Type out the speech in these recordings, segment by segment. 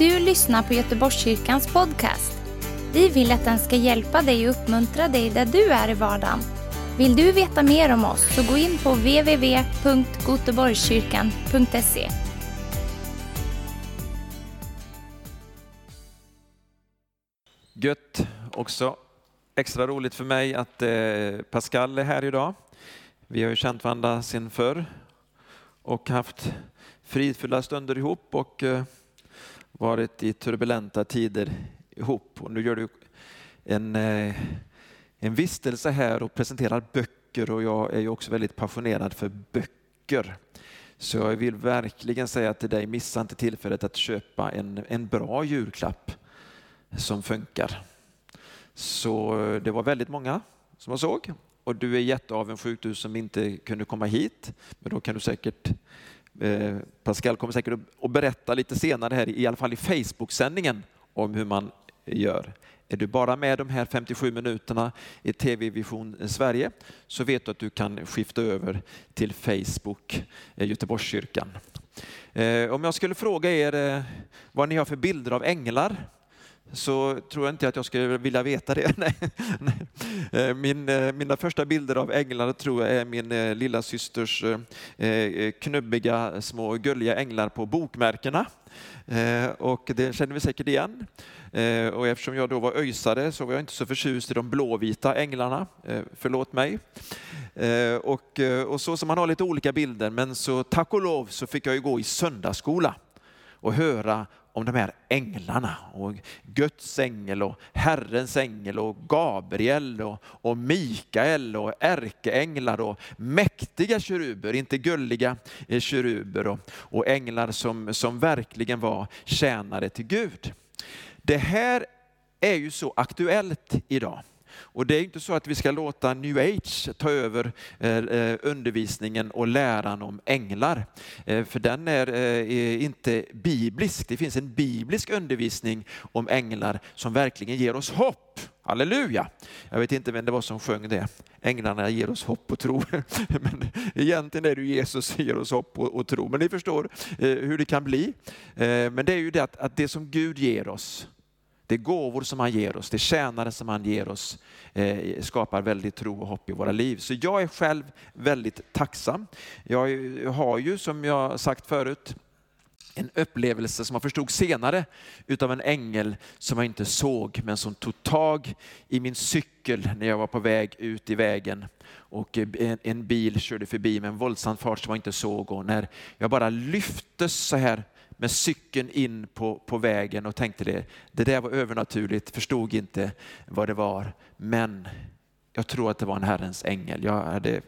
du lyssnar på Göteborgskyrkans podcast. Vi vill att den ska hjälpa dig och uppmuntra dig där du är i vardagen. Vill du veta mer om oss så gå in på www.goteborgskyrkan.se. Gött också. Extra roligt för mig att eh, Pascal är här idag. Vi har ju känt varandra sedan förr och haft fridfulla stunder ihop och eh, varit i turbulenta tider ihop. Och nu gör du en, eh, en vistelse här och presenterar böcker och jag är ju också väldigt passionerad för böcker. Så jag vill verkligen säga till dig, missa inte tillfället att köpa en, en bra julklapp som funkar. Så eh, det var väldigt många som jag såg och du är jätteavundsjuk du som inte kunde komma hit. Men då kan du säkert Eh, Pascal kommer säkert att berätta lite senare här, i alla fall i Facebook-sändningen, om hur man gör. Är du bara med de här 57 minuterna i TV Vision Sverige så vet du att du kan skifta över till Facebook eh, Göteborgskyrkan. Eh, om jag skulle fråga er vad ni har för bilder av änglar så tror jag inte att jag skulle vilja veta det. Nej. Eh, min, eh, mina första bilder av änglar tror jag är min eh, lilla systers knubbiga små gulliga änglar på bokmärkena. Och det känner vi säkert igen. Och eftersom jag då var öjsare så var jag inte så förtjust i de blåvita änglarna. Förlåt mig. Och, och så som man har lite olika bilder, men så tack och lov så fick jag ju gå i söndagsskola och höra om de här änglarna och Guds ängel och Herrens ängel och Gabriel och, och Mikael och ärkeänglar och mäktiga keruber, inte gulliga eh, keruber och, och änglar som, som verkligen var tjänare till Gud. Det här är ju så aktuellt idag. Och det är inte så att vi ska låta new age ta över eh, eh, undervisningen och läran om änglar. Eh, för den är inte biblisk. Det finns en biblisk undervisning om änglar som verkligen ger oss hopp. Halleluja! Jag vet inte vem det var som sjöng det. Änglarna ger oss hopp och tro. Men egentligen är det Jesus som ger oss hopp och, tro. Men ni förstår hur det kan bli. Men det är ju det att, att det som Gud ger oss, det är gåvor som han ger oss, det är tjänare som han ger oss, eh, skapar väldigt tro och hopp i våra liv. Så jag är själv väldigt tacksam. Jag har ju, som jag sagt förut, en upplevelse som jag förstod senare utav en ängel som jag inte såg men som tog tag i min cykel när jag var på väg ut i vägen och eh, en, bil körde förbi med en våldsam fart som jag inte såg och när jag bara lyftes så här med cykeln in på, på vägen och tänkte det, det där var övernaturligt, förstod inte vad det var. Men jag tror att det var en Herrens ängel. Jag hade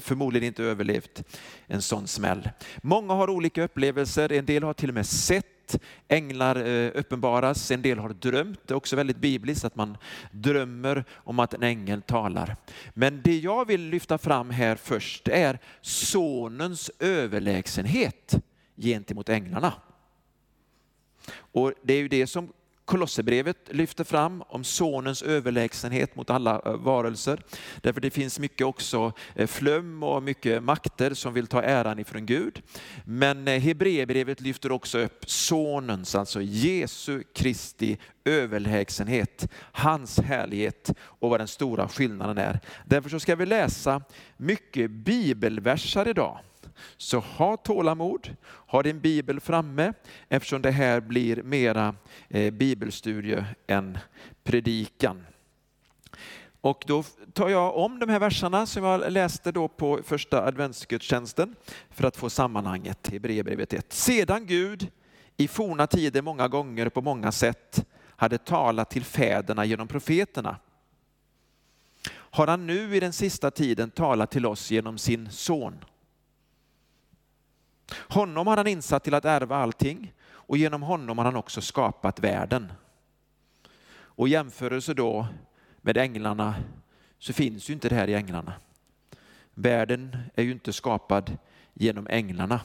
förmodligen inte överlevt en sån smäll. Många har olika upplevelser, en del har till och med sett änglar eh, uppenbaras, en del har drömt, det är också väldigt bibliskt att man drömmer om att en ängel talar. Men det jag vill lyfta fram här först är sonens överlägsenhet gentemot änglarna. Och det är ju det som Kolosserbrevet lyfter fram om sonens överlägsenhet mot alla eh, varelser. Därför det finns mycket också eh, flöm flum och mycket makter som vill ta äran ifrån Gud. Men eh, Hebreerbrevet lyfter också upp sonens, alltså Jesu Kristi överlägsenhet, hans härlighet och vad den stora skillnaden är. Därför så ska vi läsa mycket bibelversar idag. Så ha tålamod, ha din bibel framme eftersom det här blir mera eh, bibelstudie än predikan. Och då tar jag om de här verserna som jag läste då på första adventsgudstjänsten för att få sammanhanget. Hebreerbrevet 1. Sedan Gud i forna tider många gånger på många sätt hade talat till fäderna genom profeterna har han nu i den sista tiden talat till oss genom sin son honom har han insatt till att ärva allting och genom honom har han också skapat världen. Och i jämförelse då med änglarna så finns ju inte det här i änglarna. Världen är ju inte skapad genom änglarna.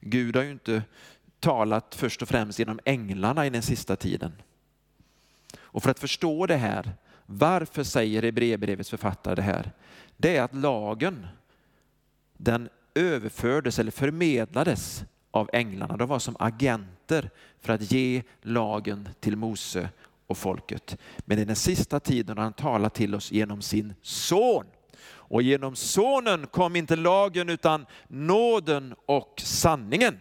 Gud har ju inte talat först och främst genom änglarna i den sista tiden. Och för att förstå det här, varför säger Hebreerbrevets författare det här? Det är att lagen, den överfördes eller förmedlades av änglarna. De var som agenter för att ge lagen till Mose och folket. Men i den sista tiden har han talat till oss genom sin son. Och genom sonen kom inte lagen utan nåden och sanningen.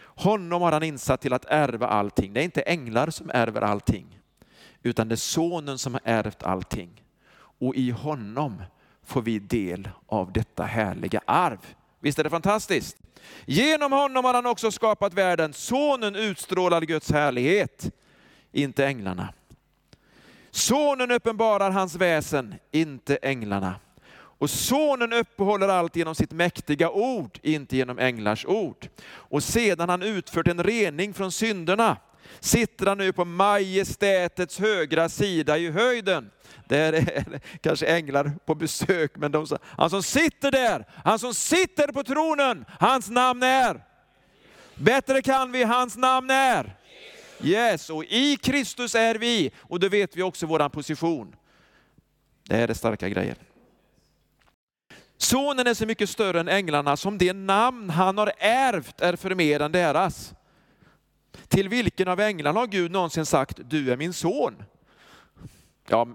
Honom har han insatt till att ärva allting. Det är inte änglar som ärver allting, utan det är sonen som har ärvt allting. Och i honom får vi del av detta härliga arv. Visst är det fantastiskt? Genom honom har han också skapat världen. Sonen utstrålar Guds härlighet, inte änglarna. Sonen uppenbarar hans väsen, inte änglarna. Och sonen uppehåller allt genom sitt mäktiga ord, inte genom änglars ord. Och sedan han utfört en rening från synderna sitter han nu på majestätets högra sida i höjden. Där är kanske änglar på besök, men de, han som sitter där, han som sitter på tronen, hans namn är? Bättre kan vi, hans namn är? Yes, och i Kristus är vi, och då vet vi också vår position. Det här är starka grejer. Sonen är så mycket större än änglarna som det namn han har ärvt är förmer än deras. Till vilken av änglarna har Gud någonsin sagt, du är min son? Ja,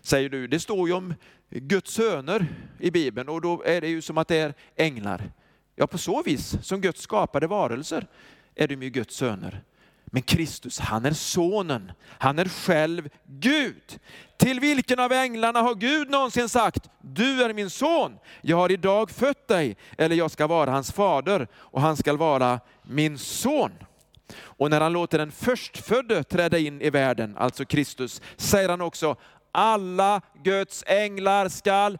säger du, det står ju om Guds söner i Bibeln och då är det ju som att det är änglar. Ja, på så vis, som Guds skapade varelser, är de ju Guds söner. Men Kristus, han är sonen. Han är själv Gud. Till vilken av änglarna har Gud någonsin sagt, du är min son, jag har idag fött dig, eller jag ska vara hans fader och han ska vara min son. Och när han låter den förstfödde träda in i världen, alltså Kristus, säger han också, alla Guds änglar skall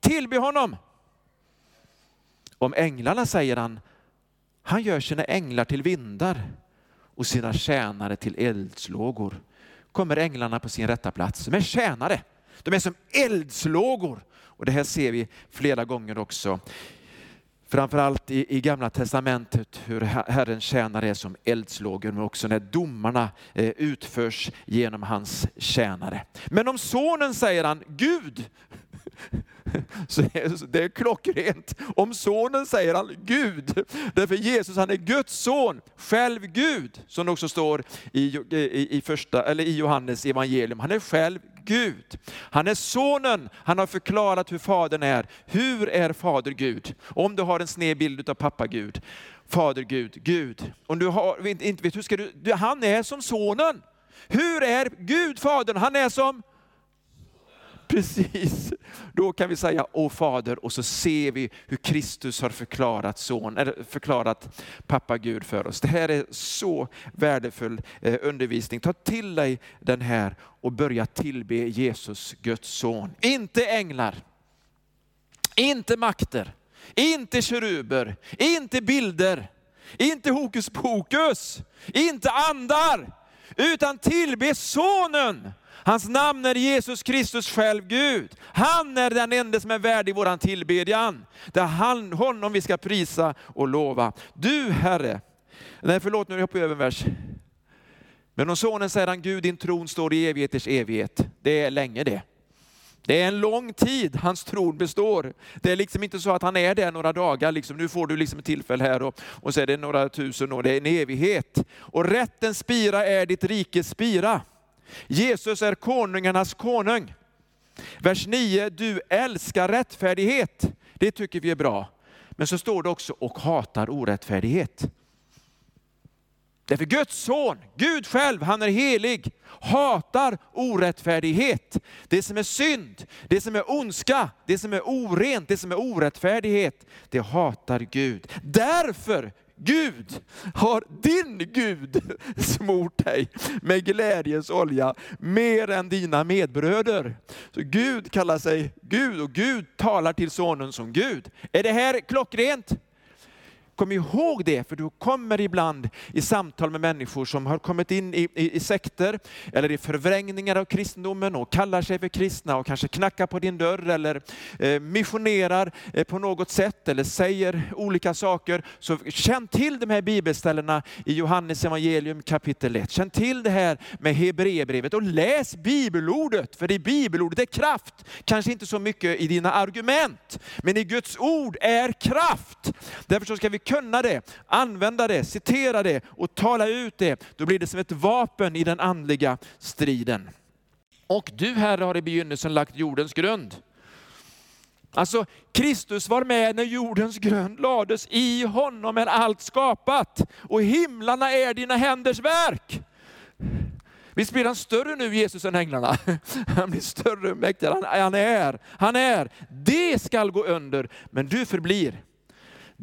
tillbe honom. Om änglarna säger han, han gör sina änglar till vindar och sina tjänare till eldslågor. Kommer änglarna på sin rätta plats. De är tjänare. De är som eldslågor. Och det här ser vi flera gånger också. Framförallt i, i Gamla Testamentet hur Herrens tjänare är som eldslågor, men också när domarna eh, utförs genom hans tjänare. Men om sonen säger han Gud, så det är klockrent. Om sonen säger han Gud, därför Jesus han är Guds son, själv Gud, som det också står i, i, i, första, eller i Johannes evangelium. Han är själv Gud. Han är sonen, han har förklarat hur fadern är. Hur är fader Gud? Om du har en sned bild av pappa Gud, fader Gud, Gud. Om du har, inte vet, hur ska du, han är som sonen. Hur är Gud fadern? Han är som Precis, då kan vi säga Åh Fader och så ser vi hur Kristus har förklarat, son, eller förklarat pappa Gud för oss. Det här är så värdefull eh, undervisning. Ta till dig den här och börja tillbe Jesus, Guds son. Inte änglar, inte makter, inte keruber, inte bilder, inte hokus pokus, inte andar, utan tillbe sonen Hans namn är Jesus Kristus själv Gud. Han är den enda som är värdig våran tillbedjan. Det är han, honom vi ska prisa och lova. Du Herre, nej förlåt nu hoppar jag över en vers. Men om sonen säger han, Gud din tron står i evigheters evighet. Det är länge det. Det är en lång tid hans tron består. Det är liksom inte så att han är där några dagar, liksom, nu får du liksom ett tillfälle här och, och så är det några tusen år, det är en evighet. Och rättens spira är ditt rikes spira. Jesus är konungarnas konung. Vers 9, du älskar rättfärdighet. Det tycker vi är bra. Men så står det också, och hatar orättfärdighet. Därför Guds son, Gud själv, han är helig, hatar orättfärdighet. Det som är synd, det som är ondska, det som är orent, det som är orättfärdighet, det hatar Gud. Därför Gud har din Gud smort dig med glädjens olja mer än dina medbröder. Så Gud kallar sig Gud och Gud talar till sonen som Gud. Är det här klockrent? Kom ihåg det, för du kommer ibland i samtal med människor som har kommit in i, i, i sekter eller i förvrängningar av kristendomen och kallar sig för kristna och kanske knackar på din dörr eller eh, missionerar eh, på något sätt eller säger olika saker. Så känn till de här bibelställena i Johannes evangelium kapitel 1. Känn till det här med Hebreerbrevet och läs bibelordet, för i bibelordet är kraft. Kanske inte så mycket i dina argument, men i Guds ord är kraft. Därför så ska vi kunna det, använda det, citera det och tala ut det, då blir det som ett vapen i den andliga striden. Och du Herre har i begynnelsen lagt jordens grund. Alltså Kristus var med när jordens grund lades, i honom är allt skapat och himlarna är dina händers verk. Visst blir han större nu Jesus än änglarna? Han blir större och mäktigare. Han, han är, han är. Det skall gå under, men du förblir.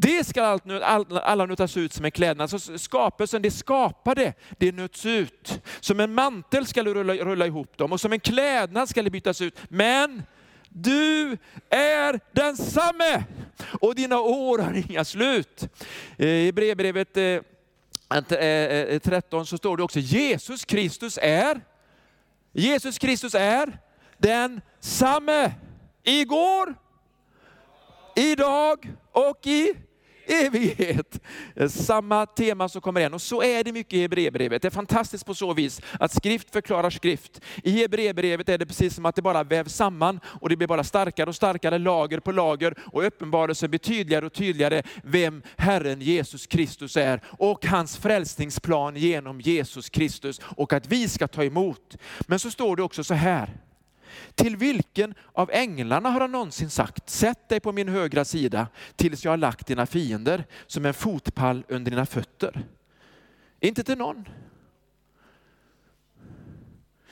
Det ska allt, alla nötas ut som en klädnad. Så skapelsen, det skapade, det nöts ut. Som en mantel ska du rulla, rulla ihop dem och som en klädnad ska det bytas ut. Men du är densamme och dina år har inga slut. I brevbrevet 13 eh, eh, eh, så står det också Jesus Kristus är, Jesus Kristus är densamme. igår, idag och i evighet. Eh, samma tema som kommer igen. Och så är det mycket i Hebreerbrevet. Det är fantastiskt på så vis att skrift förklarar skrift. I Hebreerbrevet är det precis som att det bara vävs samman och det blir bara starkare och starkare lager på lager och uppenbarelsen blir tydligare och tydligare vem Herren Jesus Kristus är och hans frälsningsplan genom Jesus Kristus och att vi ska ta emot. Men så står det också så här, till vilken av änglarna har han någonsin sagt, sätt dig på min högra sida tills jag har lagt dina fiender som en fotpall under dina fötter? Inte till någon.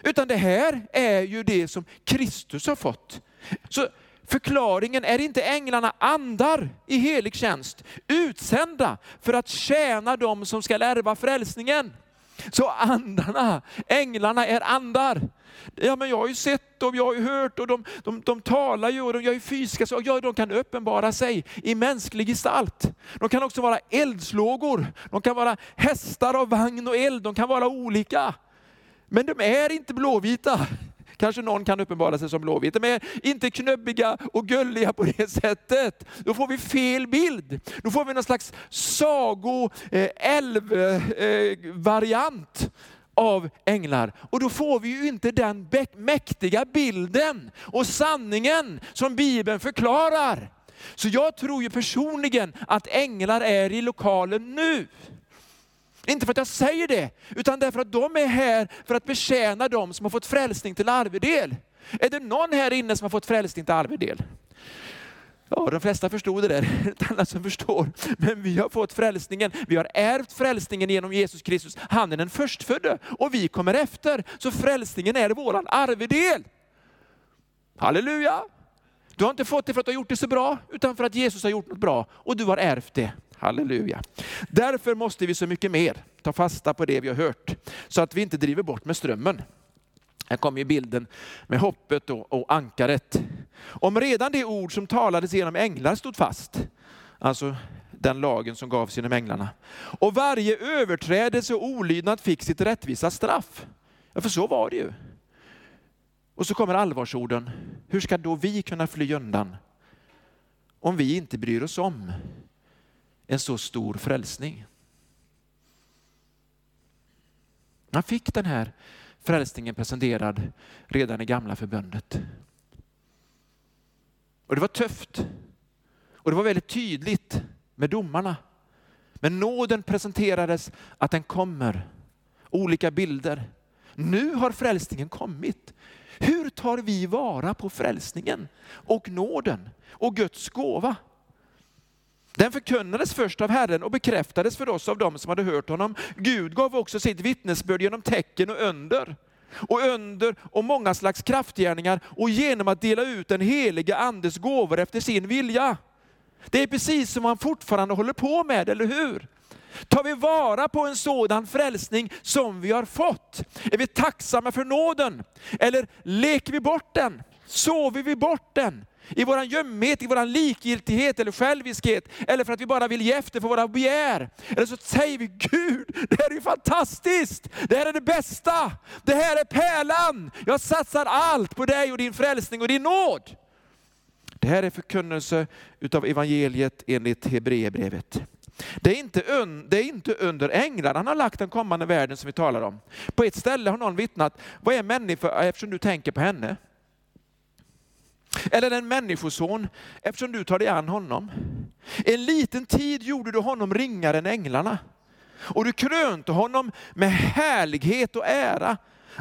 Utan det här är ju det som Kristus har fått. Så förklaringen är inte änglarna andar i helig tjänst, utsända för att tjäna dem som ska ärva frälsningen. Så andarna, änglarna är andar. Ja, men jag har ju sett dem, jag har ju hört och de, de, de talar ju och de gör ju fysiska saker. Ja, de kan uppenbara sig i mänsklig gestalt. De kan också vara eldslågor, de kan vara hästar av vagn och eld, de kan vara olika. Men de är inte blåvita. Kanske någon kan uppenbara sig som blåvit. De är inte knubbiga och gulliga på det sättet. Då får vi fel bild. Då får vi någon slags sago-älv-variant. Eh, eh, av änglar. Och då får vi ju inte den mäktiga bilden och sanningen som Bibeln förklarar. Så jag tror ju personligen att änglar är i lokalen nu. Inte för att jag säger det, utan därför att de är här för att betjäna dem som har fått frälsning till arvedel. Är det någon här inne som har fått frälsning till arvedel? Ja, de flesta förstod det där, inte alla som förstår. Men vi har fått frälsningen, vi har ärvt frälsningen genom Jesus Kristus. Han är den förstfödde och vi kommer efter. Så frälsningen är våran arvedel. Halleluja! Du har inte fått det för att du har gjort det så bra, utan för att Jesus har gjort något bra och du har ärvt det. Halleluja. Därför måste vi så mycket mer ta fasta på det vi har hört, så att vi inte driver bort med strömmen. Här kommer ju bilden med hoppet och, och ankaret. Om redan det ord som talades genom änglar stod fast, alltså den lagen som gavs genom änglarna, och varje överträdelse och olydnad fick sitt rättvisa straff. Ja, för så var det ju. Och så kommer allvarsorden. Hur ska då vi kunna fly undan om vi inte bryr oss om en så stor frälsning? Man fick den här frälsningen presenterad redan i gamla förbundet. Och det var tufft. Och det var väldigt tydligt med domarna. Men nåden presenterades att den kommer. Olika bilder. Nu har frälsningen kommit. Hur tar vi vara på frälsningen och nåden och Guds gåva? Den förkunnades först av Herren och bekräftades för oss av dem som hade hört honom. Gud gav också sitt vittnesbörd genom tecken och under och under och många slags kraftgärningar och genom att dela ut den heliga andes gåvor efter sin vilja. Det är precis som man fortfarande håller på med, eller hur? Tar vi vara på en sådan frälsning som vi har fått? Är vi tacksamma för nåden? Eller leker vi bort den? Sover vi bort den? I vår gömhet, i vår likgiltighet eller själviskhet, eller för att vi bara vill ge efter för våra begär. Eller så säger vi, Gud, det här är ju fantastiskt! Det här är det bästa! Det här är pärlan! Jag satsar allt på dig och din frälsning och din nåd. Det här är förkunnelse utav evangeliet enligt Hebreerbrevet. Det är, inte det är inte under änglar han har lagt den kommande världen som vi talar om. På ett ställe har någon vittnat, vad är människa eftersom du tänker på henne? Eller en människoson, eftersom du tar dig an honom. En liten tid gjorde du honom ringare än änglarna. Och du krönte honom med härlighet och ära.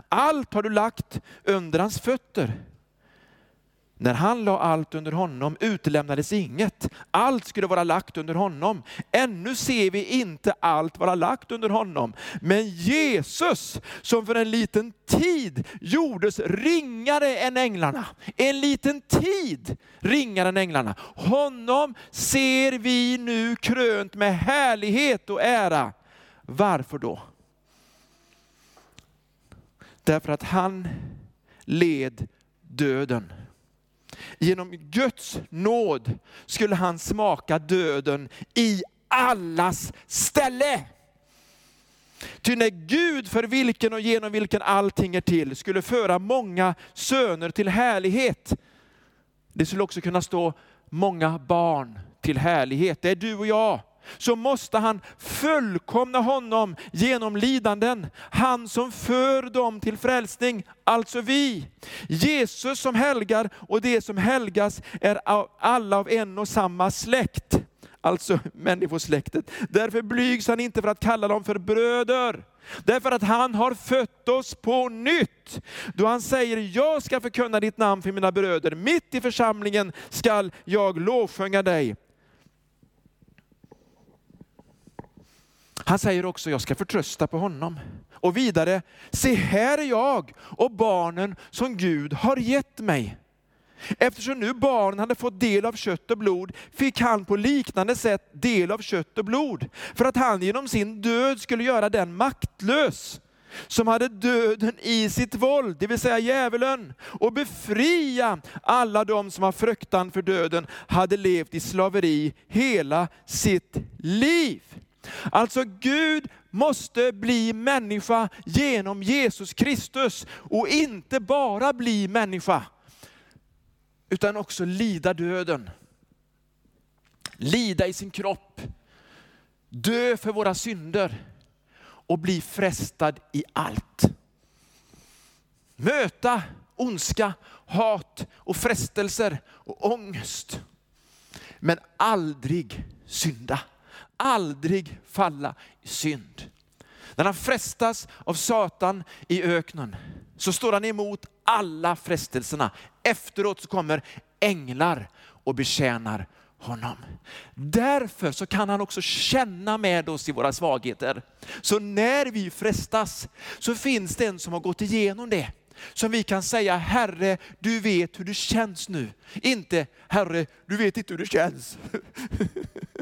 Allt har du lagt under hans fötter. När han la allt under honom utelämnades inget. Allt skulle vara lagt under honom. Ännu ser vi inte allt vara lagt under honom. Men Jesus, som för en liten tid gjordes ringare än änglarna, en liten tid ringare än änglarna. Honom ser vi nu krönt med härlighet och ära. Varför då? Därför att han led döden. Genom Guds nåd skulle han smaka döden i allas ställe. Ty när Gud, för vilken och genom vilken allting är till, skulle föra många söner till härlighet. Det skulle också kunna stå många barn till härlighet. Det är du och jag så måste han fullkomna honom genom lidanden. Han som för dem till frälsning, alltså vi. Jesus som helgar och det som helgas är alla av en och samma släkt. Alltså människosläktet. Därför blygs han inte för att kalla dem för bröder. Därför att han har fött oss på nytt. Då han säger, jag ska förkunna ditt namn för mina bröder. Mitt i församlingen skall jag lovsjunga dig. Han säger också, jag ska förtrösta på honom. Och vidare, se här är jag och barnen som Gud har gett mig. Eftersom nu barnen hade fått del av kött och blod, fick han på liknande sätt del av kött och blod. För att han genom sin död skulle göra den maktlös som hade döden i sitt våld, det vill säga djävulen, och befria alla de som av fruktan för döden, hade levt i slaveri hela sitt liv. Alltså Gud måste bli människa genom Jesus Kristus och inte bara bli människa, utan också lida döden. Lida i sin kropp, dö för våra synder och bli frestad i allt. Möta ondska, hat och frestelser och ångest. Men aldrig synda aldrig falla i synd. När han frestas av Satan i öknen så står han emot alla frestelserna. Efteråt så kommer änglar och betjänar honom. Därför så kan han också känna med oss i våra svagheter. Så när vi frestas så finns det en som har gått igenom det. Som vi kan säga, Herre du vet hur det känns nu. Inte, Herre du vet inte hur det känns.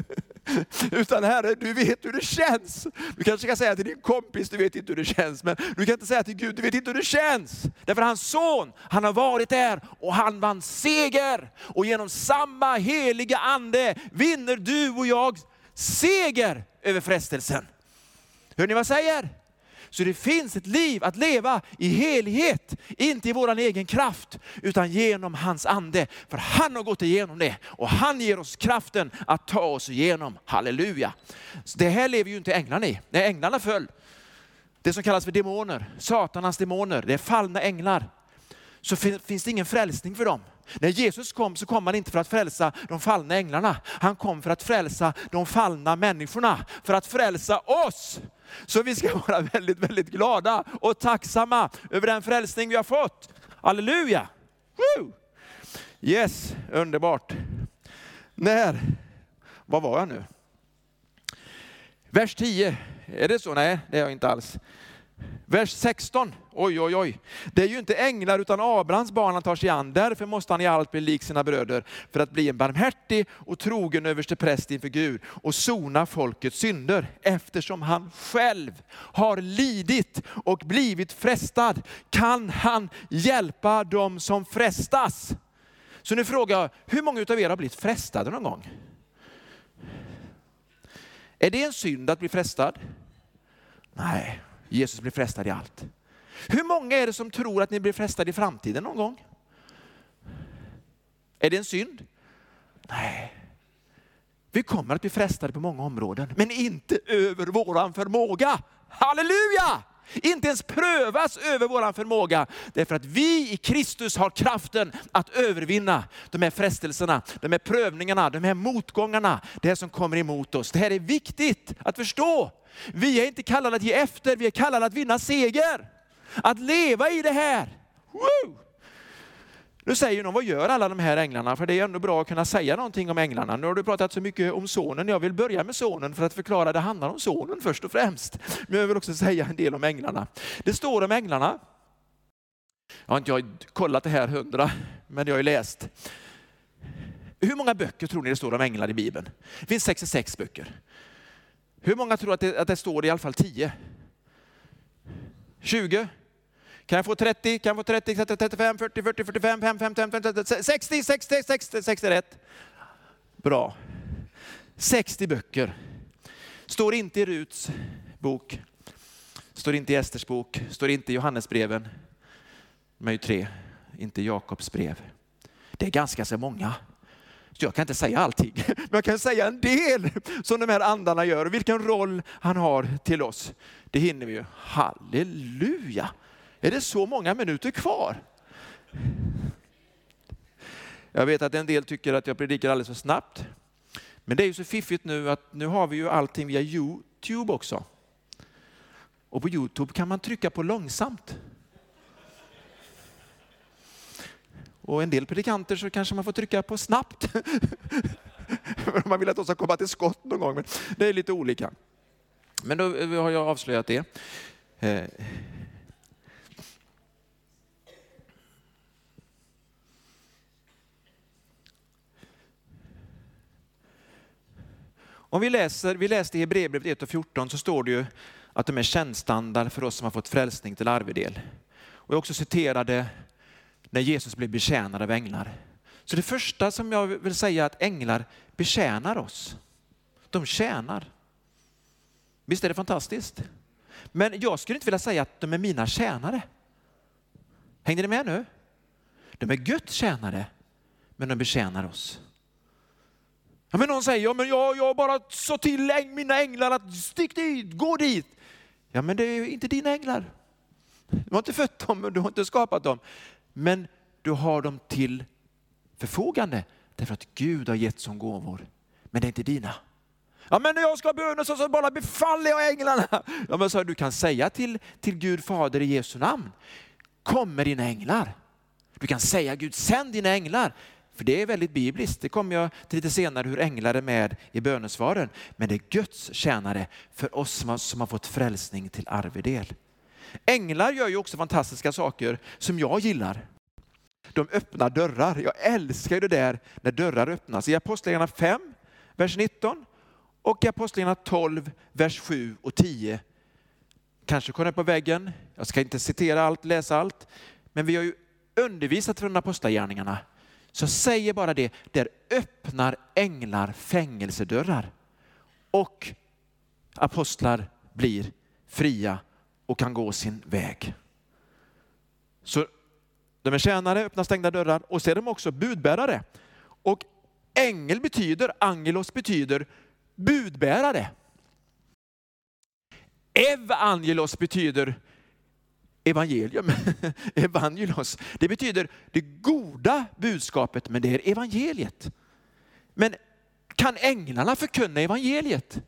Utan Herre, du vet hur det känns. Du kanske kan säga till din kompis, du vet inte hur det känns. Men du kan inte säga till Gud, du vet inte hur det känns. Därför hans son, han har varit där och han vann seger. Och genom samma heliga ande vinner du och jag seger över frestelsen. Hör ni vad jag säger? Så det finns ett liv att leva i helighet, inte i vår egen kraft, utan genom hans ande. För han har gått igenom det och han ger oss kraften att ta oss igenom. Halleluja. Så det här lever ju inte änglarna i. När änglarna föll, det som kallas för demoner, Satanans demoner, det är fallna änglar, så finns det ingen frälsning för dem. När Jesus kom så kom han inte för att frälsa de fallna änglarna. Han kom för att frälsa de fallna människorna, för att frälsa oss. Så vi ska vara väldigt, väldigt glada och tacksamma över den frälsning vi har fått. Halleluja! Woo! Yes, underbart. När, vad var jag nu? Vers 10, är det så? Nej, det är jag inte alls. Vers 16, oj oj oj. Det är ju inte änglar utan Abrahams barn han tar sig an. Därför måste han i allt bli lik sina bröder för att bli en barmhärtig och trogen överste präst inför Gud och sona folkets synder. Eftersom han själv har lidit och blivit frestad kan han hjälpa dem som frestas. Så nu frågar jag, hur många av er har blivit frestade någon gång? Är det en synd att bli frestad? Nej. Jesus blir frestad i allt. Hur många är det som tror att ni blir frestade i framtiden någon gång? Är det en synd? Nej. Vi kommer att bli frestade på många områden, men inte över våran förmåga. Halleluja! Inte ens prövas över vår förmåga. Därför att vi i Kristus har kraften att övervinna de här frestelserna, de här prövningarna, de här motgångarna, det här som kommer emot oss. Det här är viktigt att förstå. Vi är inte kallade att ge efter, vi är kallade att vinna seger. Att leva i det här. Woo! Nu säger någon, vad gör alla de här änglarna? För det är ändå bra att kunna säga någonting om änglarna. Nu har du pratat så mycket om sonen. Jag vill börja med sonen för att förklara det handlar om sonen först och främst. Men jag vill också säga en del om änglarna. Det står om änglarna. Jag har inte kollat det här hundra, men jag har ju läst. Hur många böcker tror ni det står om änglar i Bibeln? Det finns 66 böcker. Hur många tror att det, att det står i alla fall 10? 20? Kan jag få 30? Kan jag få 30, 35, 40, 40, 45, 55, 55, 60, 60, 60, 60 rätt. Bra. 60 böcker. Står inte i Ruts bok, står inte i Esters bok, står inte i Johannesbreven. De är ju tre, inte Jakobs brev. Det är ganska så många. Så jag kan inte säga allting, men jag kan säga en del som de här andarna gör och vilken roll han har till oss. Det hinner vi ju. Halleluja! Är det så många minuter kvar? Jag vet att en del tycker att jag predikar alldeles för snabbt. Men det är ju så fiffigt nu att nu har vi ju allting via Youtube också. Och på Youtube kan man trycka på långsamt. Och en del predikanter så kanske man får trycka på snabbt. man vill att de ska komma till skott någon gång. Men det är lite olika. Men då eh, har jag avslöjat det. Eh, Om vi läser, vi läste i Hebreerbrevet 1 och 14 så står det ju att de är kännstandard för oss som har fått frälsning till arvedel. Och jag också citerade när Jesus blev betjänad av änglar. Så det första som jag vill säga är att änglar betjänar oss. De tjänar. Visst är det fantastiskt? Men jag skulle inte vilja säga att de är mina tjänare. Hängde ni med nu? De är Guds tjänare, men de betjänar oss. Ja, men någon säger, ja, men jag, jag bara sa till äng, mina änglar att stick dit, gå dit. Ja men det är inte dina änglar. Du har inte fött dem, du har inte skapat dem. Men du har dem till förfogande därför att Gud har gett som gåvor. Men det är inte dina. Ja men när jag ska böna så, så bara befaller jag änglarna. Ja men så du kan säga till, till Gud Fader i Jesu namn, kom med dina änglar. Du kan säga Gud sänd dina änglar. För det är väldigt bibliskt, det kommer jag till lite senare hur änglar är med i bönesvaren. Men det är Guds tjänare för oss som har, som har fått frälsning till arvedel. Änglar gör ju också fantastiska saker som jag gillar. De öppnar dörrar. Jag älskar det där när dörrar öppnas. I Apostlagärningarna 5, vers 19 och i Apostlagärningarna 12, vers 7 och 10. Kanske kommer det på väggen. Jag ska inte citera allt, läsa allt. Men vi har ju undervisat från Apostlagärningarna så säger bara det, där öppnar änglar fängelsedörrar och apostlar blir fria och kan gå sin väg. Så de är tjänare, öppnar stängda dörrar och så är de också budbärare. Och ängel betyder, angelos betyder budbärare. Evangelos betyder evangelium, evangelos. Det betyder det goda budskapet, men det är evangeliet. Men kan änglarna förkunna evangeliet?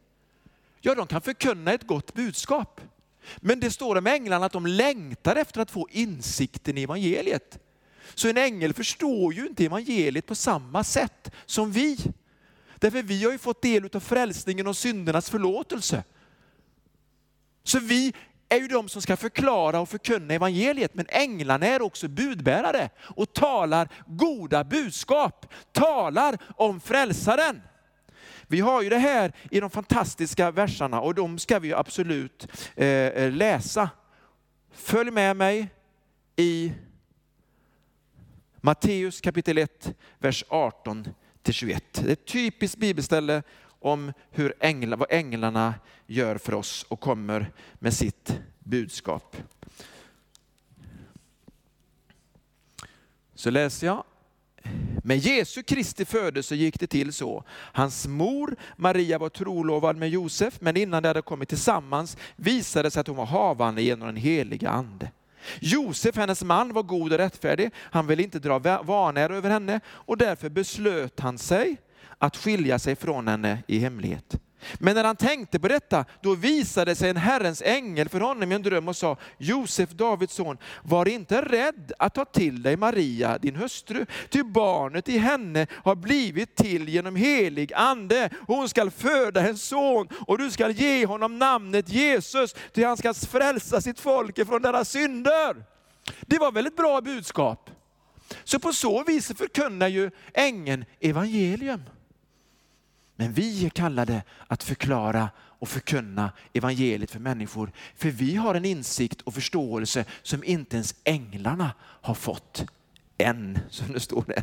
Ja, de kan förkunna ett gott budskap. Men det står om änglarna att de längtar efter att få insikten i evangeliet. Så en ängel förstår ju inte evangeliet på samma sätt som vi. Därför vi har ju fått del av frälsningen och syndernas förlåtelse. Så vi är ju de som ska förklara och förkunna evangeliet. Men änglarna är också budbärare och talar goda budskap, talar om frälsaren. Vi har ju det här i de fantastiska verserna och de ska vi absolut eh, eh, läsa. Följ med mig i Matteus kapitel 1, vers 18 till 21. Det är ett typiskt bibelställe om hur änglar, vad änglarna gör för oss och kommer med sitt budskap. Så läser jag Med Jesu Kristi födelse gick det till så. Hans mor Maria var trolovad med Josef, men innan de hade kommit tillsammans visade det sig att hon var havande genom den heliga ande. Josef, hennes man, var god och rättfärdig. Han ville inte dra vanära över henne och därför beslöt han sig att skilja sig från henne i hemlighet. Men när han tänkte på detta, då visade sig en Herrens ängel för honom i en dröm och sa, Josef, Davids son, var inte rädd att ta till dig Maria, din hustru, ty barnet i henne har blivit till genom helig ande. Hon skall föda en son och du skall ge honom namnet Jesus, ty han ska frälsa sitt folk ifrån deras synder. Det var väl ett bra budskap? Så på så vis förkunnar ju ängeln evangelium. Men vi är kallade att förklara och förkunna evangeliet för människor. För vi har en insikt och förståelse som inte ens änglarna har fått än, som det står där.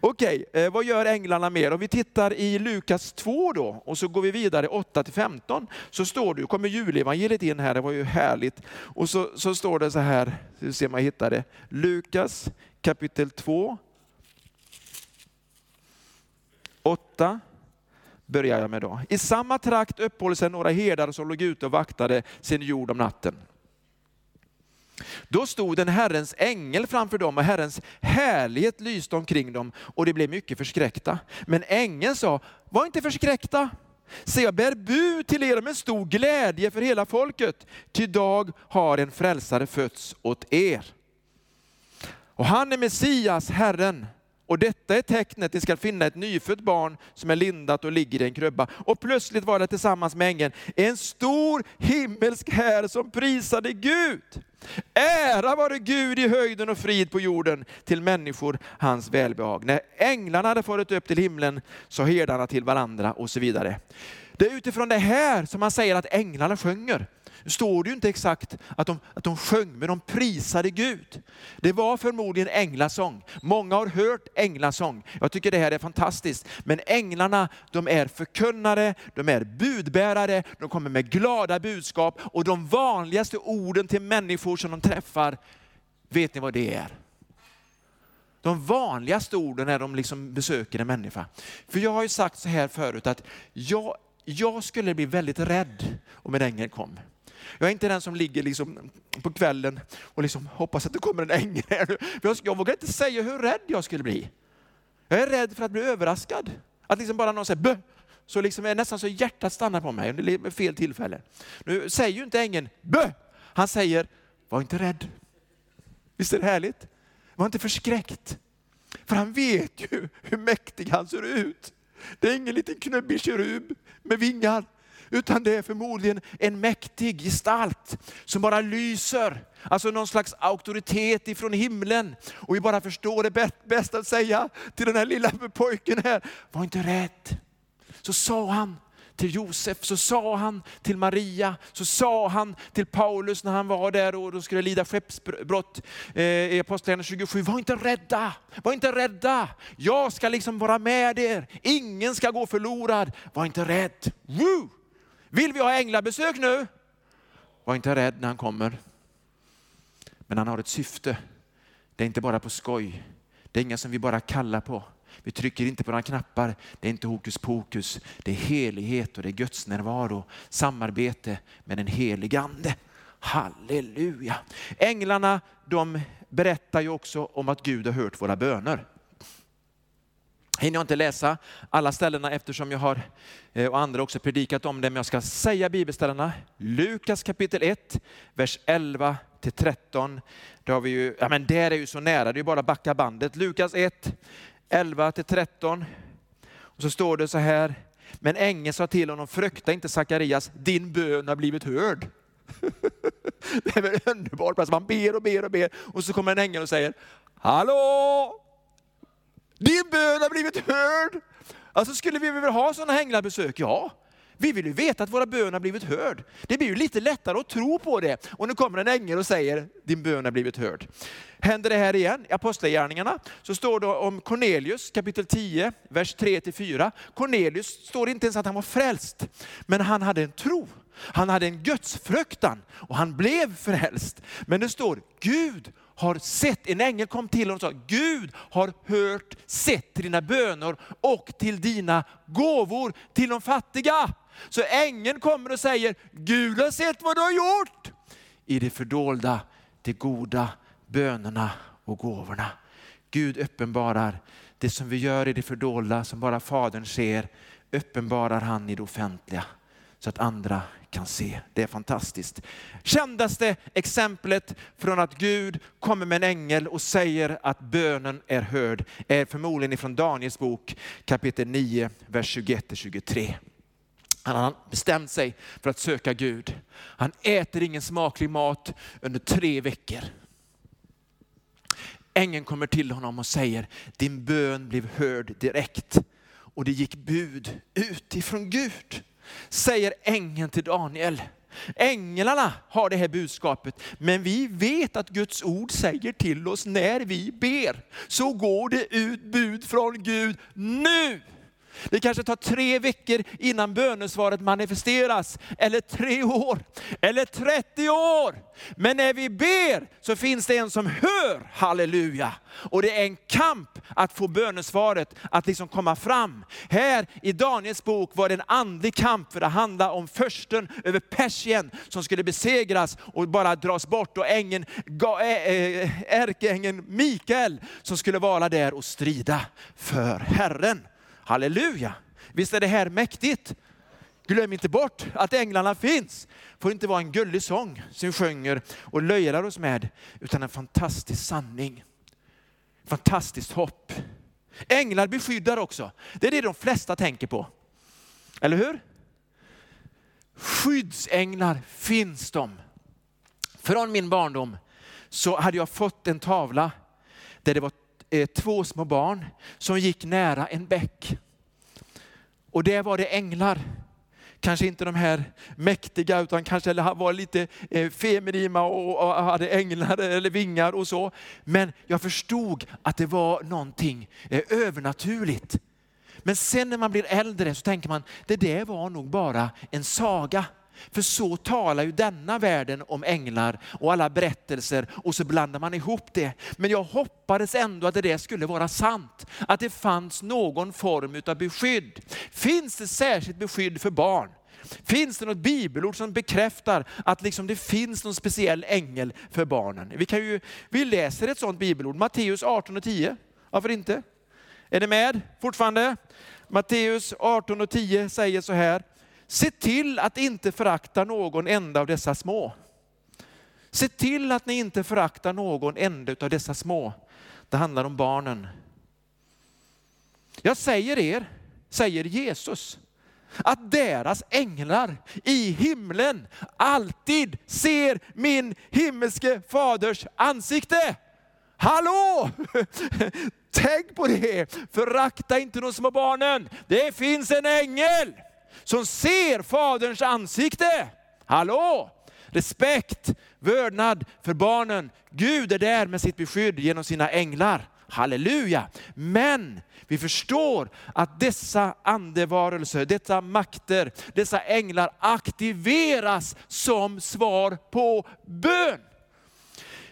Okej, eh, vad gör änglarna mer? Om vi tittar i Lukas 2 då och så går vi vidare 8 till 15 så står det, kommer julevangeliet in här, det var ju härligt. Och så, så står det så här, vi ser om jag hittar det, Lukas kapitel 2, 8 börjar jag med då. I samma trakt uppehåller sig några herdar som låg ute och vaktade sin jord om natten. Då stod en Herrens ängel framför dem och Herrens härlighet lyste omkring dem och de blev mycket förskräckta. Men ängeln sa, var inte förskräckta. Se jag bär bud till er om en stor glädje för hela folket, ty idag har en frälsare fötts åt er. Och han är Messias, Herren. Och detta är tecknet, ni ska finna ett nyfött barn som är lindat och ligger i en krubba. Och plötsligt var det tillsammans med ängeln en stor himmelsk här som prisade Gud. Ära vare Gud i höjden och frid på jorden till människor hans välbehag. När änglarna hade farit upp till himlen sa herdarna till varandra och så vidare. Det är utifrån det här som man säger att änglarna sjunger. Nu står det ju inte exakt att de, att de sjöng, men de prisade Gud. Det var förmodligen änglasång. Många har hört änglasång. Jag tycker det här är fantastiskt. Men änglarna, de är förkunnare, de är budbärare, de kommer med glada budskap och de vanligaste orden till människor som de träffar, vet ni vad det är? De vanligaste orden när de liksom besöker en människa. För jag har ju sagt så här förut att jag, jag skulle bli väldigt rädd om en ängel kom. Jag är inte den som ligger liksom på kvällen och liksom hoppas att det kommer en ängel. Jag, jag vågar inte säga hur rädd jag skulle bli. Jag är rädd för att bli överraskad. Att liksom bara någon säger bö, så liksom är nästan så hjärtat stannar på mig under fel tillfälle. Nu säger ju inte ängeln bö, han säger var inte rädd. Visst är det härligt? Var inte förskräckt. För han vet ju hur mäktig han ser ut. Det är ingen liten knubbig kerub med vingar utan det är förmodligen en mäktig gestalt som bara lyser. Alltså någon slags auktoritet ifrån himlen. Och vi bara förstår det bäst att säga till den här lilla pojken här, var inte rädd. Så sa han till Josef, så sa han till Maria, så sa han till Paulus när han var där och skulle lida skeppsbrott eh, i Apostlagärningarna 27. Var inte rädda, var inte rädda. Jag ska liksom vara med er. Ingen ska gå förlorad. Var inte rädd. Woo! Vill vi ha änglabesök nu? Var inte rädd när han kommer. Men han har ett syfte. Det är inte bara på skoj. Det är inga som vi bara kallar på. Vi trycker inte på några knappar. Det är inte hokus pokus. Det är helighet och det är Guds närvaro. Samarbete med den helige Ande. Halleluja. Änglarna de berättar ju också om att Gud har hört våra böner hinner jag inte läsa alla ställena eftersom jag har, eh, och andra också predikat om det, men jag ska säga bibelställena. Lukas kapitel 1, vers 11 till 13. Där, har vi ju, ja, men där är ju så nära, det är bara att backa bandet. Lukas 1, 11 till 13. Och så står det så här, men ängeln sa till honom, frukta inte Sakarias, din bön har blivit hörd. det är väl underbart, man ber och ber och ber och så kommer en ängel och säger, hallå! Din bön har blivit hörd. Alltså skulle vi vilja ha sådana änglavbesök? Ja. Vi vill ju veta att våra bön har blivit hörd. Det blir ju lite lättare att tro på det. Och nu kommer en ängel och säger, din bön har blivit hörd. Händer det här igen? I Apostlagärningarna så står det om Cornelius kapitel 10, vers 3-4. Cornelius står inte ens att han var frälst, men han hade en tro. Han hade en gudsfruktan och han blev frälst. Men det står, Gud har sett, en ängel kom till honom och sa, Gud har hört, sett till dina böner och till dina gåvor till de fattiga. Så ängeln kommer och säger, Gud har sett vad du har gjort. I det fördolda, de goda bönerna och gåvorna. Gud uppenbarar det som vi gör i det fördolda, som bara Fadern ser, uppenbarar han i det offentliga så att andra kan se. Det är fantastiskt. Kändaste exemplet från att Gud kommer med en ängel och säger att bönen är hörd är förmodligen ifrån Daniels bok kapitel 9, vers 21-23. Han har bestämt sig för att söka Gud. Han äter ingen smaklig mat under tre veckor. Ängeln kommer till honom och säger, din bön blev hörd direkt. Och det gick bud utifrån Gud säger ängeln till Daniel. Änglarna har det här budskapet, men vi vet att Guds ord säger till oss när vi ber, så går det ut bud från Gud nu. Det kanske tar tre veckor innan bönesvaret manifesteras, eller tre år, eller 30 år. Men när vi ber så finns det en som hör, halleluja. Och det är en kamp att få bönesvaret att liksom komma fram. Här i Daniels bok var det en andlig kamp, för det handlade om försten över Persien som skulle besegras och bara dras bort. Och ängeln, eh, eh, ärkeängeln Mikael som skulle vara där och strida för Herren. Halleluja! Visst är det här mäktigt? Glöm inte bort att änglarna finns. får inte vara en gullig sång som vi sjunger och löjlar oss med, utan en fantastisk sanning. Fantastiskt hopp. Änglar beskyddar också. Det är det de flesta tänker på. Eller hur? Skyddsänglar finns de. Från min barndom så hade jag fått en tavla där det var Eh, två små barn som gick nära en bäck. Och där var det änglar. Kanske inte de här mäktiga utan kanske var lite eh, feminima och hade änglar eller vingar och så. Men jag förstod att det var någonting eh, övernaturligt. Men sen när man blir äldre så tänker man, det där var nog bara en saga. För så talar ju denna världen om änglar och alla berättelser och så blandar man ihop det. Men jag hoppades ändå att det skulle vara sant. Att det fanns någon form av beskydd. Finns det särskilt beskydd för barn? Finns det något bibelord som bekräftar att liksom det finns någon speciell ängel för barnen? Vi, kan ju, vi läser ett sådant bibelord, Matteus 18 och 10. Varför inte? Är ni med fortfarande? Matteus 18 och 10 säger så här, Se till att inte förakta någon enda av dessa små. Se till att ni inte föraktar någon enda av dessa små. Det handlar om barnen. Jag säger er, säger Jesus, att deras änglar i himlen alltid ser min himmelske faders ansikte. Hallå! Tänk på det! Förakta inte de små barnen. Det finns en ängel som ser Faderns ansikte. Hallå! Respekt, vördnad för barnen. Gud är där med sitt beskydd genom sina änglar. Halleluja! Men vi förstår att dessa andevarelser, dessa makter, dessa änglar aktiveras som svar på bön.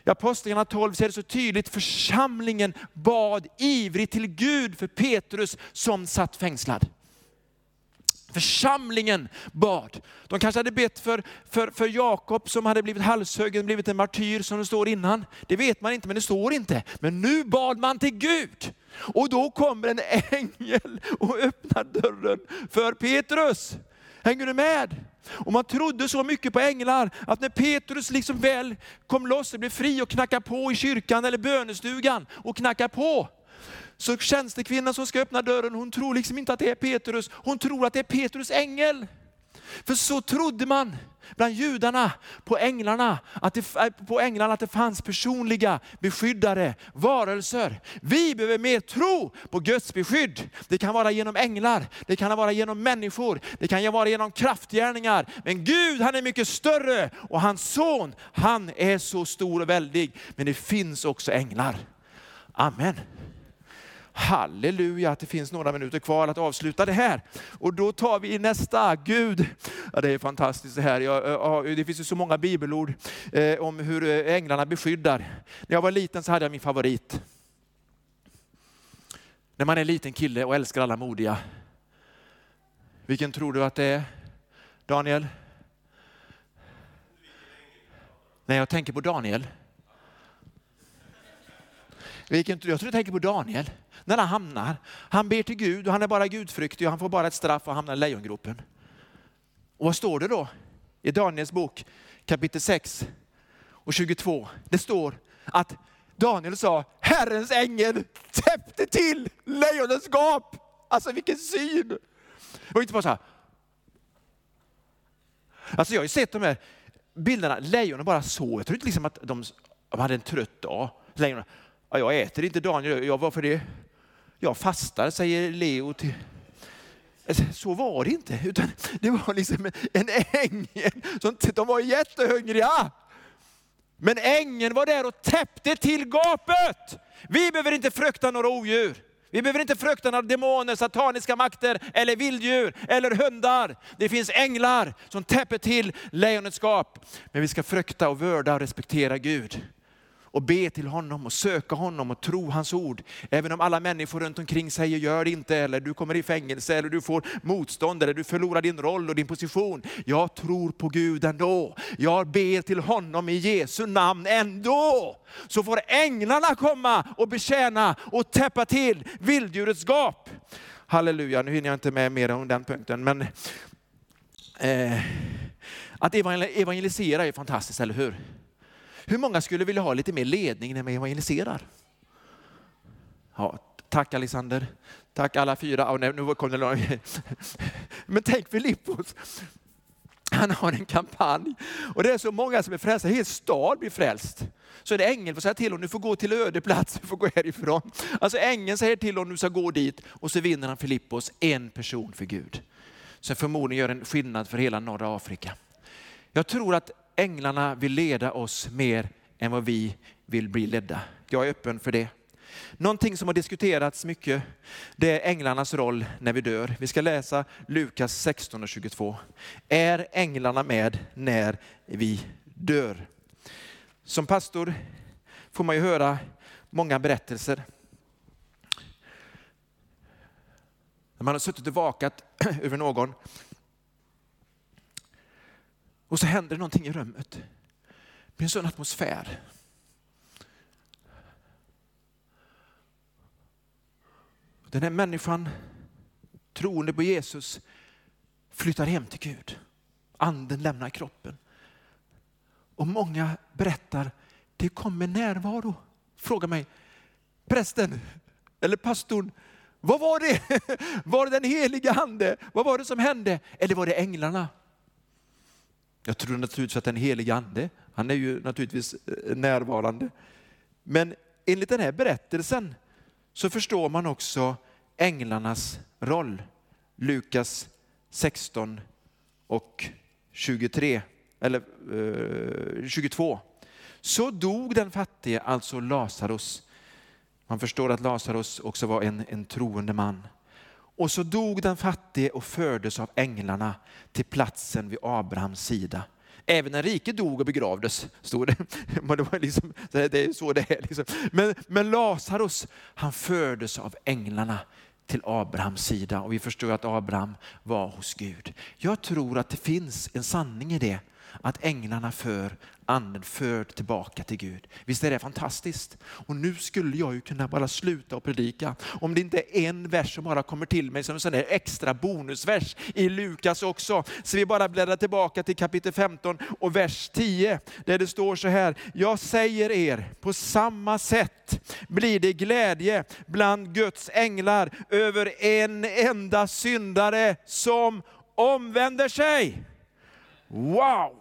I Apostlagärningarna 12 ser det så tydligt, församlingen bad ivrigt till Gud för Petrus som satt fängslad. Församlingen bad. De kanske hade bett för, för, för Jakob som hade blivit halshuggen, blivit en martyr som det står innan. Det vet man inte, men det står inte. Men nu bad man till Gud. Och då kommer en ängel och öppnar dörren för Petrus. Hänger du med? Och man trodde så mycket på änglar att när Petrus liksom väl kom loss och blev fri och knackade på i kyrkan eller bönestugan och knackade på, så tjänstekvinnan som ska öppna dörren, hon tror liksom inte att det är Petrus, hon tror att det är Petrus ängel. För så trodde man bland judarna på änglarna, att det, på änglarna att det fanns personliga beskyddare, varelser. Vi behöver mer tro på Guds beskydd. Det kan vara genom änglar, det kan vara genom människor, det kan vara genom kraftgärningar. Men Gud han är mycket större och hans son han är så stor och väldig. Men det finns också änglar. Amen. Halleluja att det finns några minuter kvar att avsluta det här. Och då tar vi nästa, Gud. Ja, det är fantastiskt det här. Jag, det finns ju så många bibelord eh, om hur eh, änglarna beskyddar. När jag var liten så hade jag min favorit. När man är en liten kille och älskar alla modiga. Vilken tror du att det är? Daniel? Nej, jag tänker på Daniel. Vilken, jag tror du tänker på Daniel. När han hamnar, han ber till Gud och han är bara gudfryktig och han får bara ett straff och hamnar i lejongropen. Och vad står det då i Daniels bok kapitel 6 och 22? Det står att Daniel sa, Herrens ängel täppte till lejonens gap. Alltså vilken syn! Och inte bara så här. Alltså jag har ju sett de här bilderna, lejonen bara så. Jag tror inte liksom att de, de hade en trött dag. Lejonen, ja, jag äter inte Daniel, jag, varför det? Jag fastar, säger Leo till alltså, så var det inte, utan det var liksom en ängel. De var jättehungriga. Men ängeln var där och täppte till gapet. Vi behöver inte frukta några odjur. Vi behöver inte frukta några demoner, sataniska makter eller vilddjur eller hundar. Det finns änglar som täpper till lejonets gap. Men vi ska frukta och vörda och respektera Gud och be till honom och söka honom och tro hans ord. Även om alla människor runt omkring säger gör det inte, eller du kommer i fängelse, eller du får motstånd, eller du förlorar din roll och din position. Jag tror på Gud ändå. Jag ber till honom i Jesu namn ändå. Så får änglarna komma och betjäna och täppa till vilddjurets gap. Halleluja, nu hinner jag inte med mer om den punkten. Men eh, att evangelisera är fantastiskt, eller hur? Hur många skulle vilja ha lite mer ledning när man evangeliserar? Ja, tack Alexander. Tack alla fyra. Oh, nej, nu kom det Men tänk Filippos. Han har en kampanj och det är så många som är frälsta. En hel stad blir frälst. Så är det ängeln som säger till honom, du får gå till öde plats, du får gå härifrån. Alltså ängeln säger till honom, du ska gå dit och så vinner han Filippos, en person för Gud. Som förmodligen gör en skillnad för hela norra Afrika. Jag tror att änglarna vill leda oss mer än vad vi vill bli ledda. Jag är öppen för det. Någonting som har diskuterats mycket, det är änglarnas roll när vi dör. Vi ska läsa Lukas 16 och 22. Är änglarna med när vi dör? Som pastor får man ju höra många berättelser. När man har suttit och vakat över någon och så händer det någonting i rummet. Det blir en sån atmosfär. Den här människan, troende på Jesus, flyttar hem till Gud. Anden lämnar kroppen. Och många berättar, det kommer närvaro. Fråga mig, prästen eller pastorn, vad var det? Var det den heliga ande? Vad var det som hände? Eller var det änglarna? Jag tror naturligtvis att den helige ande, han är ju naturligtvis eh, närvarande. Men enligt den här berättelsen så förstår man också änglarnas roll. Lukas 16 och 23, eller eh, 22. Så dog den fattige, alltså Lazarus. Man förstår att Lazarus också var en, en troende man. Och så dog den fattige och fördes av änglarna till platsen vid Abrahams sida. Även den rike dog och begravdes, stod det. Men det, var liksom, det är så det är. Liksom. Men, men Lazarus, han fördes av änglarna till Abrahams sida och vi förstår att Abraham var hos Gud. Jag tror att det finns en sanning i det, att änglarna för anden förd tillbaka till Gud. Visst är det fantastiskt? Och nu skulle jag ju kunna bara sluta och predika. Om det inte är en vers som bara kommer till mig som en sån där extra bonusvers i Lukas också. Så vi bara bläddrar tillbaka till kapitel 15 och vers 10 där det står så här. Jag säger er, på samma sätt blir det glädje bland Guds änglar över en enda syndare som omvänder sig. Wow!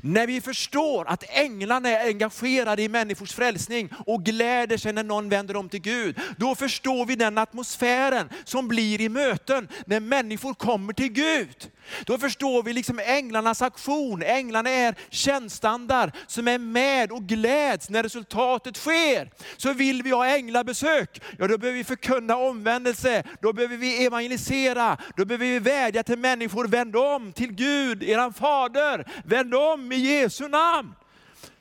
När vi förstår att änglarna är engagerade i människors frälsning och gläder sig när någon vänder om till Gud, då förstår vi den atmosfären som blir i möten när människor kommer till Gud. Då förstår vi liksom änglarnas aktion. Änglarna är tjänstandar som är med och gläds när resultatet sker. Så vill vi ha änglabesök, ja då behöver vi förkunna omvändelse, då behöver vi evangelisera, då behöver vi vädja till människor, vänd om till Gud, eran fader, vänd om i Jesu namn.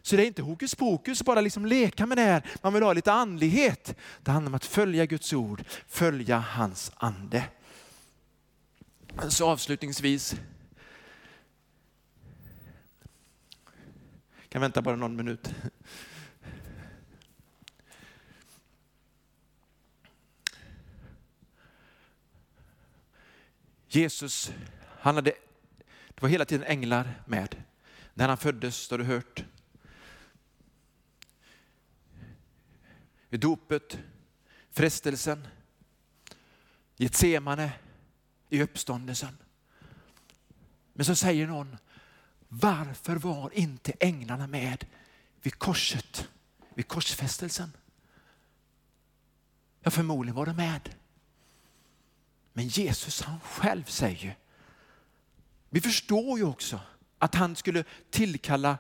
Så det är inte hokus pokus, bara liksom leka med det här. Man vill ha lite andlighet. Det handlar om att följa Guds ord, följa hans ande. Så avslutningsvis, kan vänta bara någon minut. Jesus, han hade, det var hela tiden änglar med. När han föddes, har du hört. I dopet, frestelsen, Getsemane, i uppståndelsen. Men så säger någon, varför var inte änglarna med vid korset, vid korsfästelsen? Ja, förmodligen var de med. Men Jesus han själv säger, vi förstår ju också att han skulle tillkalla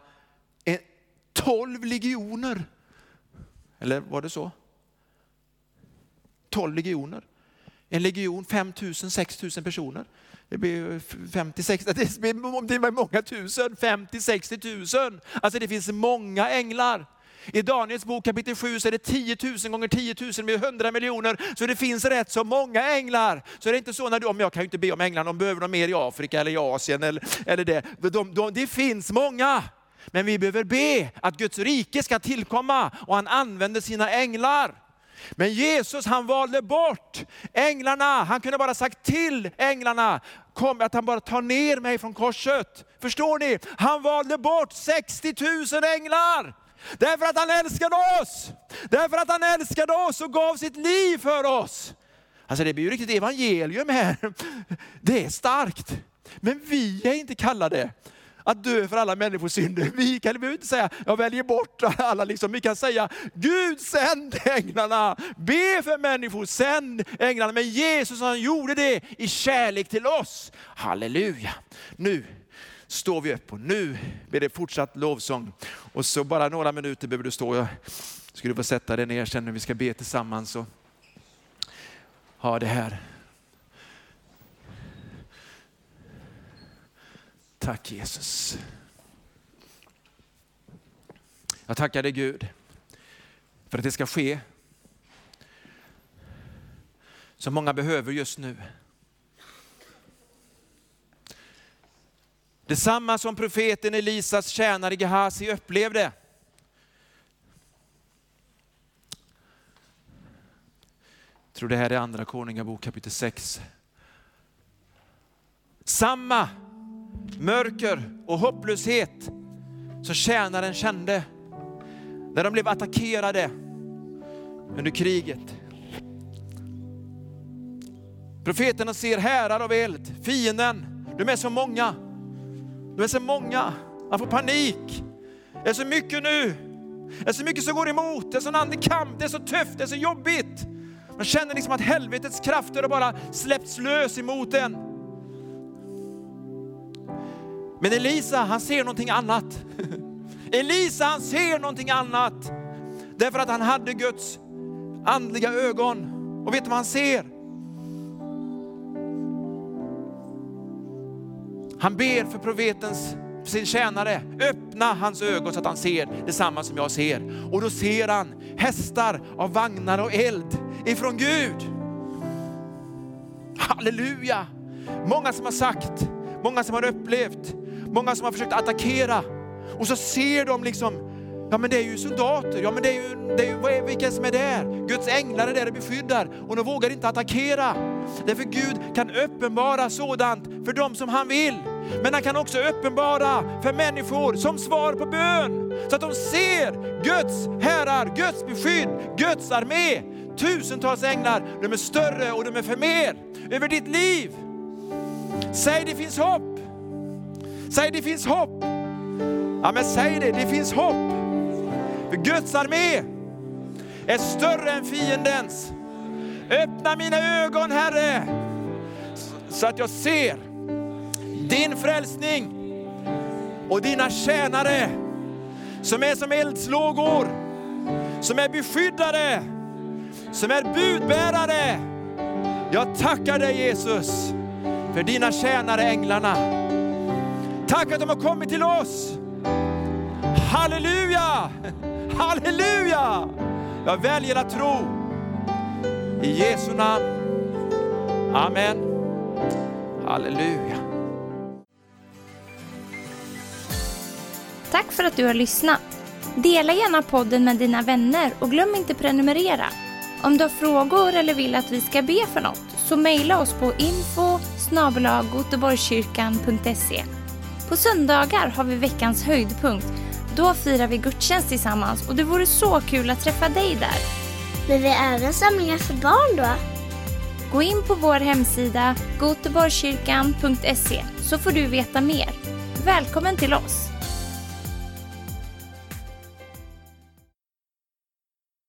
tolv legioner. Eller var det så? Tolv legioner. En legion 5 000, 6 000 personer. Det blir 50, 60, det blir många tusen, 50, 60 000. Alltså det finns många änglar. I Daniels bok kapitel 7 så är det 10 000 gånger 10 000 med 100 miljoner. Så det finns rätt så många änglar. Så det är inte så när du, om jag kan ju inte be om änglarna, de behöver de mer i Afrika eller i Asien eller, eller det. De, de, det finns många. Men vi behöver be att Guds rike ska tillkomma och han använder sina änglar. Men Jesus han valde bort änglarna. Han kunde bara sagt till änglarna, kom att han bara tar ner mig från korset. Förstår ni? Han valde bort 60 000 änglar. Därför att han älskade oss. Därför att han älskade oss och gav sitt liv för oss. Alltså det blir ju riktigt evangelium här. Det är starkt. Men vi är inte kallade att dö för alla människors synder. Vi kan vi inte säga, jag väljer bort alla. Liksom. Vi kan säga, Gud sänd änglarna. Be för människor, sänd änglarna. Men Jesus han gjorde det i kärlek till oss. Halleluja. Nu står vi upp och nu blir det fortsatt lovsång. Och så bara några minuter behöver du stå. Jag skulle få sätta dig ner sen när vi ska be tillsammans och ha det här. Tack Jesus. Jag tackar dig Gud för att det ska ske som många behöver just nu. Detsamma som profeten Elisas tjänare Gehazi upplevde. Jag tror det här är andra Konungabok kapitel 6. Samma mörker och hopplöshet som tjänaren kände när de blev attackerade under kriget. Profeterna ser härar av eld, fienden, de är så många. De är så många, man får panik. Det är så mycket nu. Det är så mycket som går emot, det är sån andlig kamp, det är så tufft, det är så jobbigt. Man känner liksom att helvetets krafter har bara släppts lös emot en. Men Elisa, han ser någonting annat. Elisa, han ser någonting annat. Därför att han hade Guds andliga ögon. Och vet du vad han ser? Han ber för profetens, för sin tjänare, öppna hans ögon så att han ser detsamma som jag ser. Och då ser han hästar av vagnar och eld ifrån Gud. Halleluja! Många som har sagt, många som har upplevt, många som har försökt attackera. Och så ser de liksom, ja men det är ju soldater, ja men det är ju, det är ju vilka som är där? Guds änglar är där och beskyddar och de vågar inte attackera. Därför Gud kan uppenbara sådant för dem som han vill. Men han kan också uppenbara för människor som svar på bön. Så att de ser Guds herrar, Guds beskydd, Guds armé. Tusentals änglar, de är större och de är för mer över ditt liv. Säg det finns hopp. Säg det finns hopp. Ja, men säg det, det finns hopp. För Guds armé är större än fiendens. Öppna mina ögon Herre, så att jag ser din frälsning och dina tjänare som är som eldslågor, som är beskyddare, som är budbärare. Jag tackar dig Jesus för dina tjänare änglarna. Tack att de har kommit till oss. Halleluja! Halleluja! Jag väljer att tro. I Jesu namn. Amen. Halleluja. Tack för att du har lyssnat. Dela gärna podden med dina vänner och glöm inte prenumerera. Om du har frågor eller vill att vi ska be för något så mejla oss på info På söndagar har vi veckans höjdpunkt. Då firar vi gudstjänst tillsammans och det vore så kul att träffa dig där. Men vi har även samlingar för barn då? Gå in på vår hemsida goteborgskyrkan.se så får du veta mer. Välkommen till oss!